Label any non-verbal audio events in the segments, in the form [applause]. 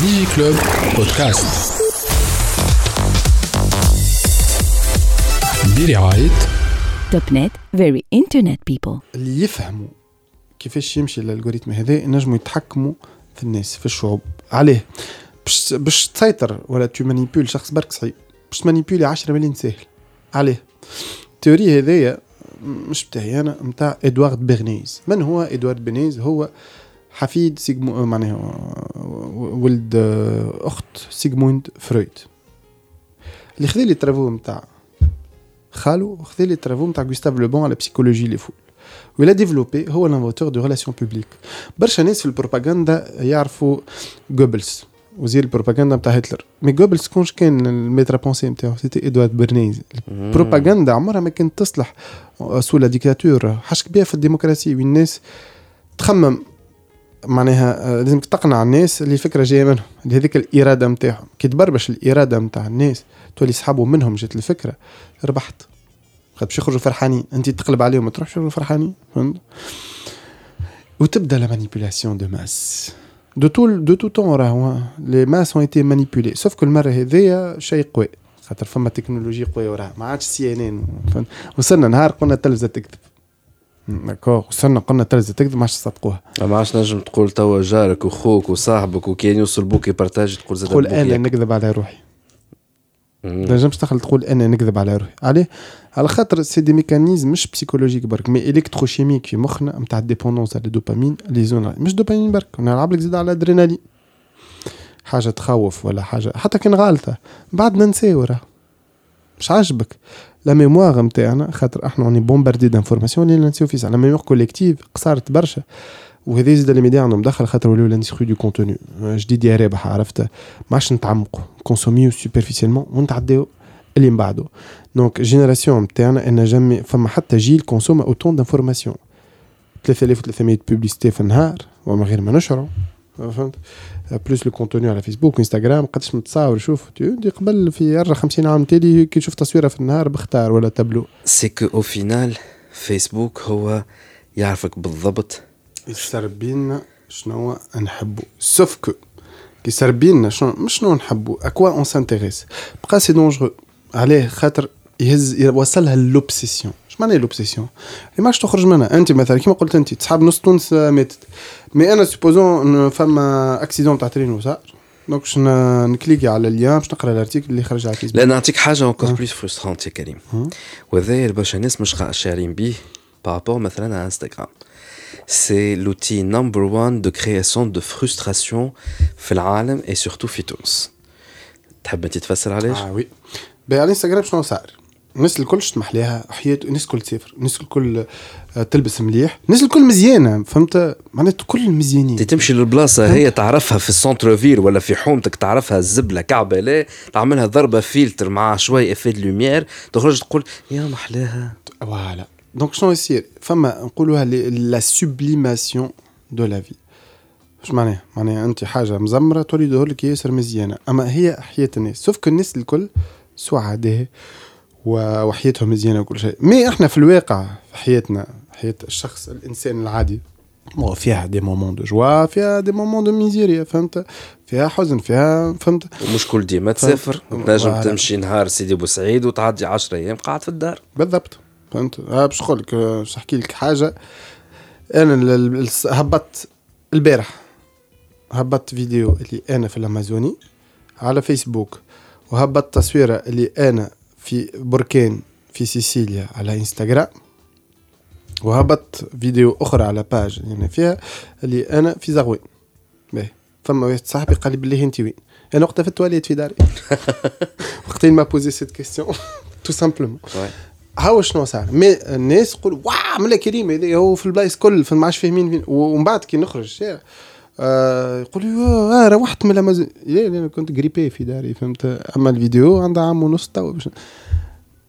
Club podcast برعاية Topnet very internet people اللي يفهموا كيفاش يمشي ال algorithme هذا ينجموا يتحكموا في الناس في الشعوب. عليه باش باش تسيطر ولا tu manipules شخص برك صعيب باش ت manipuler 10 مليون ساهل عليه ال théorie هذايا مش بتاعي أنا نتاع إدوارد بيرنيز من هو إدوارد بيرنيز هو حفيد سيغموند معناها ولد أخت سيغموند فرويد. اللي خذا les travaux نتاع خالو خذا les travaux نتاع غوستاف لوبون على psychologie des foules و l'a développée هو l'inventeur des relations publiques برشا ناس في البروباغندا يعرفوا جوبلز وزير البروباغندا نتاع هتلر mais جوبلز كونش كان ال maître à penser نتاعو c'était ادوارد برنيز البروباغندا عمرها ما كانت تصلح sous la dictature حاجة كبيره في الديمقراطيه وين الناس تخمم معناها آه، لازمك تقنع الناس اللي الفكرة جاية منهم اللي هذيك الإرادة نتاعهم كي تبربش الإرادة نتاع الناس تولي صحابه منهم جات الفكرة ربحت. باش يخرجوا فرحانين أنت تقلب عليهم ما تروحش فرحانين فهمت؟ وتبدأ la manipulation de masse de tout de tout temps راهو les masses ont été manipulées sauf que المره هذيا شيء قوي. خاطر فما تكنولوجيا قوية وراها. ما عادش CNN وصلنا نهار قلنا التلفزه تكذب d'accord وصلنا قلنا التلفزه تكذب ما عادش تصدقوها. ما عادش نجم تقول توا جارك وخوك وصاحبك وكان يوصل بوك ي partage تقول زاد تقول أنا. نكذب على روحي. ما تنجمش تدخل تقول أنا نكذب على روحي. عليه على خاطر c'est des mécanismes مش psychologiques برك mais électrochimiques في مخنا نتاع ال dépendance على الدوبامين les zones مش دوبامين برك نلعب لك زيد على الادرينالين حاجة تخوف ولا حاجة حتى كان غالطه بعد ننساو راه مش عاجبك. la mémoire نتاعنا خاطر إحنا on est bombardé d'informations اللي ننساو فيها. la mémoire collective قصرت برشا. وهذا زاد les médias عندهم دخل خاطر ولاو l'industrie de contenu جديد يا رابح عرفت؟ ما عادش نتعمقوا. consommer و superficiellement ونتعداو اللي من بعده. donc génération نتاعنا ان jamais فما حتى جيل consomme autant d'informations 3300 publicités في النهار ومن غير ما نشعروا. فهمت؟ plus le contenu على فيسبوك وانستغرام قداش متصاور؟ شوف دي قبل في 4 50 عام تالي كي تشوف تصويرة في النهار بختار ولا tableau. c'est que au final فيسبوك هو يعرفك بالضبط. يسربينا شنو نحبوا sauf que كي يسربينا شنو مش شنو نحبوا à quoi on s'intéresse بقى c'est dangereux عليه خاطر يهز يوصلها l'obsession اش معناها l'obsession اللي ماكش تخرج منها. أنت مثلا كيما قلت أنت تصحاب نص تونس ماتت mais أنا supposons فما accident تاع train وصار. donc باش ن- ن cliquer على ال lien باش نقرأ ال article اللي خرج على فيسبوك لا نعطيك حاجة encore آه. plus frustrante يا كريم. آه. وهذا برشا ناس مش قاع شاعرين بيه par rapport مثلا على انستغرام c'est l'outil numéro 1 de création de frustration في العالم et surtout في تونس. تحب أنت تفسر علاش؟ آه oui باهي على الانستغرام شنو صار؟ الناس الكل تسمح ليها حياة الناس الكل تسافر الناس الكل آه، تلبس مليح الناس الكل مزيانة فهمت؟ معناتها كل مزيانين. تمشي للبلاصة هي تعرفها في ال centre ville ولا في حومتك تعرفها الزبلة كعبه لا تعملها ضربة فلتر مع شوي effet lumière تخرج تقول يا محلاها. voilà. donc شنو يصير؟ فما نقولوها la sublimation de la vie اش معناها؟ معناها أنت حاجة مزمرة تولي تظهر لك ياسر مزيانة. أما هي حياة الناس. sauf que الناس الكل سعداء وحياتهم مزيانة وكل شيء. mais إحنا في الواقع في حياتنا حياة الشخص الإنسان العادي مو فيها des moments de joie فيها des moments de misère فهمت؟ فيها حزن فيها فهمت؟ ومش كل ديما. تسافر. تنجم. تمشي نهار سيدي بوسعيد وتعدي 10 أيام قاعد في الدار. بالضبط. فهمت؟ آه باش نقول لك آه، باش نحكي لك حاجة. أنا هبطت البارح. هبطت فيديو اللي أنا في الأمازوني على فيسبوك. وهبطت تصويرة اللي أنا في بركان في سيسيليا على إنستغرام وهبطت فيديو أخرى على page اللي أنا فيها اللي أنا في زغوان باهي فما واحد صاحبي قال لي بالله أنت وين؟ أنا وقتها في التواليت في داري. [laughs] وقتين m'a posé cette question tout simplement هاو شنو صار؟ mais الناس يقول واو ملا كريم هذا هو في البلايص كل في ما عادش فاهمين ومن بعد كي نخرج الشارع آه يقولوا آه روحت من الامازون لا لا، أنا كنت غريبي في داري فهمت؟ أما الفيديو عندها عام ونص توا باش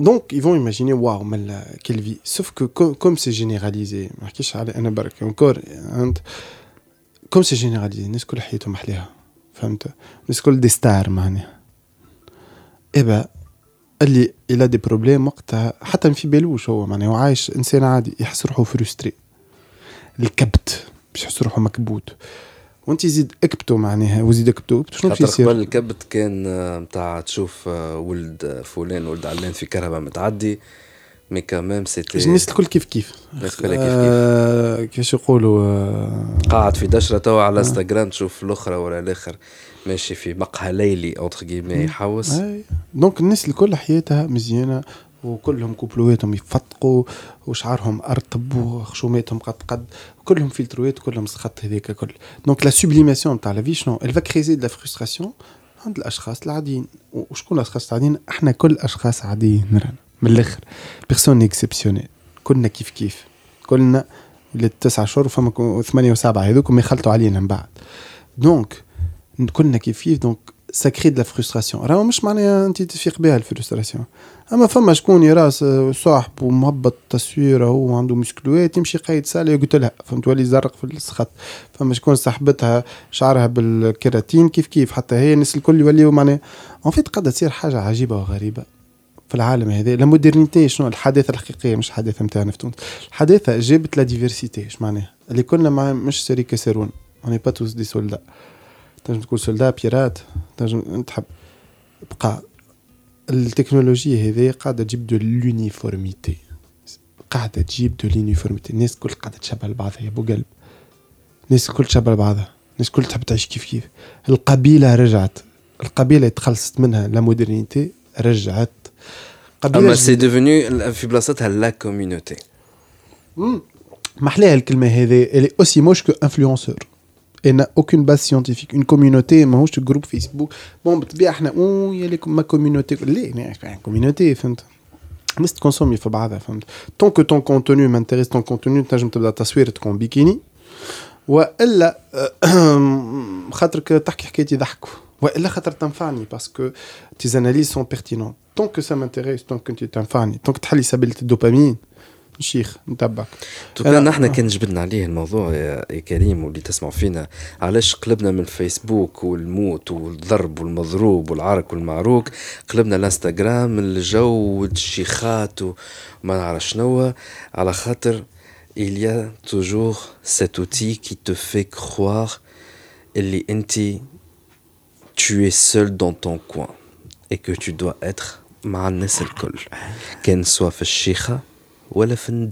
donc il faut imaginer واو le mal qu'il fait sauf que comme c'est généralisé ما نحكيش على أنا برك. encore أنت comme c'est généralisé الناس كل حياتهم محليها فهمت؟ الناس كل des stars معناها. eh bah اللي il a des problèmes وقتها. حتى فيبالوش هو معناها. هو عايش إنسان عادي يحس روحه frustré الكبت باش يحس روحه مكبوت. وانت زيد اكبتوا معناها وزيد اكبتوا شنو خاطر يصير؟ قبل الكبت كان آه، متاع تشوف آه، ولد فلان ولد علان في كهرباء متعدي mais quand même c'était الناس الكل كيف كيف. الناس الكل كيف كيف. آه، كيفاش يقولوا آه، قاعد في دشرة توا على انستغرام تشوف الأخرى ولا الآخر ماشي في مقهى ليلي entre guillemets يحوس. donc الناس الكل حياتها مزيانة وكلهم كوبلواتهم يفتقوا وشعرهم أرطب وخشوماتهم قد قد كلهم فلتروات كلهم سخط هذاك كل donc la sublimation تاع la vie شنو؟ Va créer de la frustration عند الأشخاص العاديين. وشكون الأشخاص العاديين؟ إحنا كل أشخاص عاديين رانا. من الآخر personne exceptionnel كلنا كيف كيف. كلنا ولاد تسعة شهور فما ثمانية وسبعة هذوك ما يخلطوا علينا من بعد. donc كلنا كيف كيف. donc ça crée de la frustration راهو مش معناها انت تفيق بها ال frustration اما فما شكون يراس صاحب ومهبط تصويره هو عنده مسكلوات يمشي قايد سالة قلت لها فهمت ولي يزرق في السخط فما شكون صاحبتها شعرها بالكيراتين كيف كيف حتى هي الناس الكل يوليو معناها اون فيت قاعدة تصير حاجة عجيبة وغريبه في العالم هذا. لا مودرنيتي شنو؟ الحداثة الحقيقية مش الحداثه نتاعنا في تونس الحداثة جابت لا ديفرسيتي اش معناها؟ اللي كنا مع مش سري كسرون. اوني با توس دي سولدا تنجم تقول سولدا بيرات تنجم تحب بقى التكنولوجيا هذه قاعدة تجيب de l'uniformité. قاعدة تجيب de l'uniformité. الناس الكل قاعدة تشبه لبعضها يا أبو قلب. الناس الكل تشبه لبعضها. الناس الكل تحب تعيش كيف كيف. القبيلة رجعت. القبيلة تخلصت منها la modernité رجعت. قبيلة أما. c'est devenu في بلاصتها la community محلاها الكلمة هذه. Elle est aussi moche que influenceur elle n'a aucune base scientifique. Une communauté ماهوش groupe Facebook bon بالطبيعه إحنا اوه يا لكم ma community les community فهمت الناس ت consommer في بعضها فهمت tant que ton contenu m'intéresse ton contenu تنجم تبدا تصوير تكون بيكيني والا خاطرك تحكي حكايه يضحكوا والا خاطر تنفعني parce que tes analyses sont pertinentes tant que ça m'intéresse tant que أنت تنفعني tant que تحلي سبيله الدوبامين نشيخ نتبعك توكا نحن كان جبدنا عليه الموضوع يا كريم واللي تسمعوا فينا. علاش قلبنا من الفيسبوك والموت والضرب والمضروب والعرك والمعروك؟ قلبنا الانستغرام الجو والشيخات وما نعرف شنو على خاطر il y a toujours cet outil qui te fait croire اللي انت tu es seul dans ton coin et que tu dois être مع الناس الكل. كان سواء في الشيخة ولا في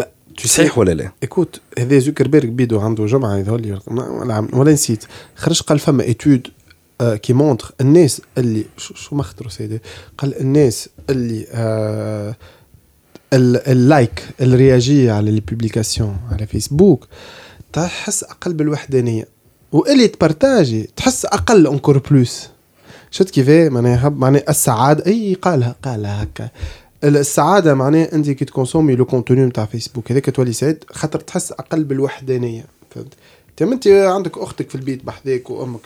bah, tu صحيح ولا لا؟ écoute هذا زوكربيرغ بيدو عنده جمعة يظهر ولا عم- ولا نسيت. خرج قال فما étude qui montre الناس اللي شو شو مخطروا سيدي. قال الناس اللي آه ال- ال like ال réagit على les publications على فيسبوك تحس أقل بالوحدانية. واللي ت partager تحس أقل encore plus شفت كيف معناها معناها السعادة. أي قالها قالها هكا. السعادة معناها أنت كي ت consommer le contenu نتاع فيسبوك هذاك تولي سعيد خاطر تحس أقل بالوحدانية فهمت؟ تم أنت عندك أختك في البيت بحذاك وأمك.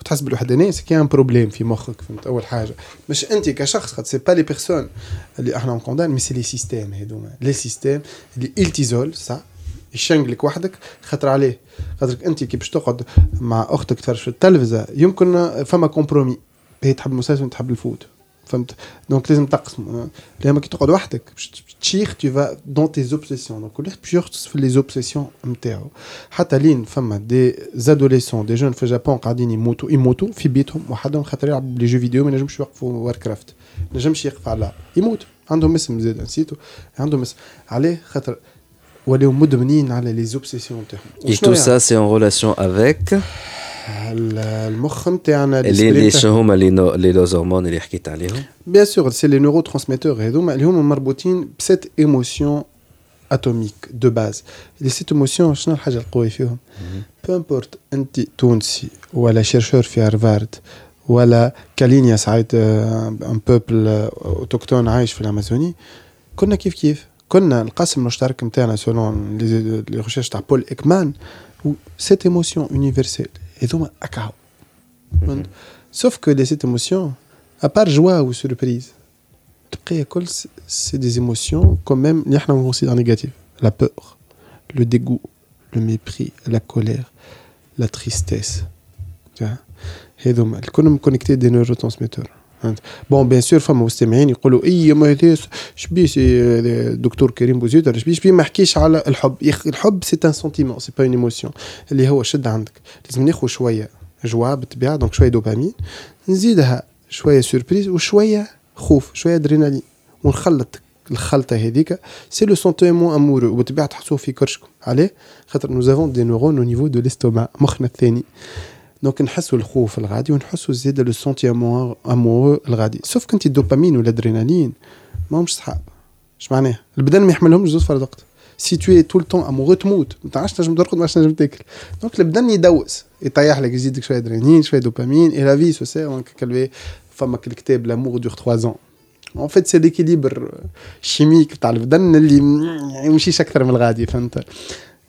وتحس بالوحدانية c'est qu'un problème في مخك فهمت؟ أول حاجة. مش أنت كشخص خاطر c'est pas les personnes اللي إحنا ن condamne mais c'est les systèmes هذوما. les systèmes اللي t'isolent صح يشنقلك وحدك خاطر عليه. خاطرك أنت كي باش تقعد مع أختك تفرج في التلفزة يمكن فما compromis هي تحب المسلسل تحب الفوت. فهمت؟ donc لازم تقسموا. لما كي تقعد وحدك باش تشيخ tu vas dans tes obsessions. donc كل واحد باش يغطس في les obsessions نتاعو حتى لين فما des adolescents des jeunes في الجابون قاعدين يموتوا يموتوا في بيتهم وحدهم خاطر يلعبوا les jeux vidéo ما ينجمش يوقفوا Warcraft ما ينجمش يقف على يموت عندهم اسم زاد نسيتو عندهم اسم عليه خاطر ولاو مدمنين على les obsessions نتاعهم Et tout ça, c'est en relation avec ال- المخ نتاعنا les, les شنو هما les, no- les les hormones اللي حكيت عليهم؟ bien sûr c'est les neurotransmetteurs هذوما اللي هما مربوطين ب sept émotions atomiques de base les sept émotions شنو الحاجة القوية فيهم؟ peu importe أنت تونسي ولا chercheur في هارفارد ولا كالينيا ساعات un peuple autochtone عايش في الأمازوني كنا كيف كيف؟ كنا القسم المشترك نتاعنا selon les recherches تاع بول اكمان sept émotions universelles هذوما اكاو sauf que les sept émotions à part joie ou surprise البقيه كل c'est des émotions quand même اللي إحنا considère négatives la peur le dégoût le mépris la colère la tristesse هذوما الكل bon bien sûr فما مستمعين يقولوا إي ما هذا شبيه دكتور كريم بوزيد شبيه شبيه ما حكيش على الحب. الحب c'est un sentiment c'est pas une émotion اللي هو شد عندك. لازم ناخذ شوية joie بالطبيعة donc شوية دوبامين نزيدها شوية surprise وشوية خوف شوية ادرينالين ونخلط الخلطة هذيك. c'est le sentiment amoureux وبالطبيعة تحسوه في كرشكم. عليه؟ خاطر nous avons des neurones au niveau de l'estomac مخنا الثاني. donc نحسوا الخوف الغادي ونحسوا زياده le sentiment amoureux الغادي. sauf que الدوبامين والادرينالين ماهمش صحاب. اش معناه؟ البدن ما يحملهمش زوز فرد وقت. si tu es tout le temps amoureux تموت. ما تعرفش تنجم ترقد ما تنجم تاكل. donc البدن يدوس. يطيح لك يزيدك شوية ادرينالين شوية دوبامين et la vie aussi فما الكتاب l'amour dure 3 ans. en fait c'est l'équilibre شيميك تاع البدن اللي ما يمشيش أكثر من الغادي فهمت؟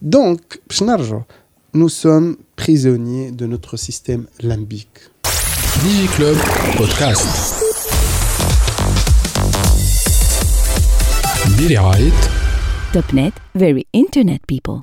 دونك باش نرجعوا nous sommes prisonniers de notre système limbique. DigiClub Podcast. Billy Wright. .NET, very internet people.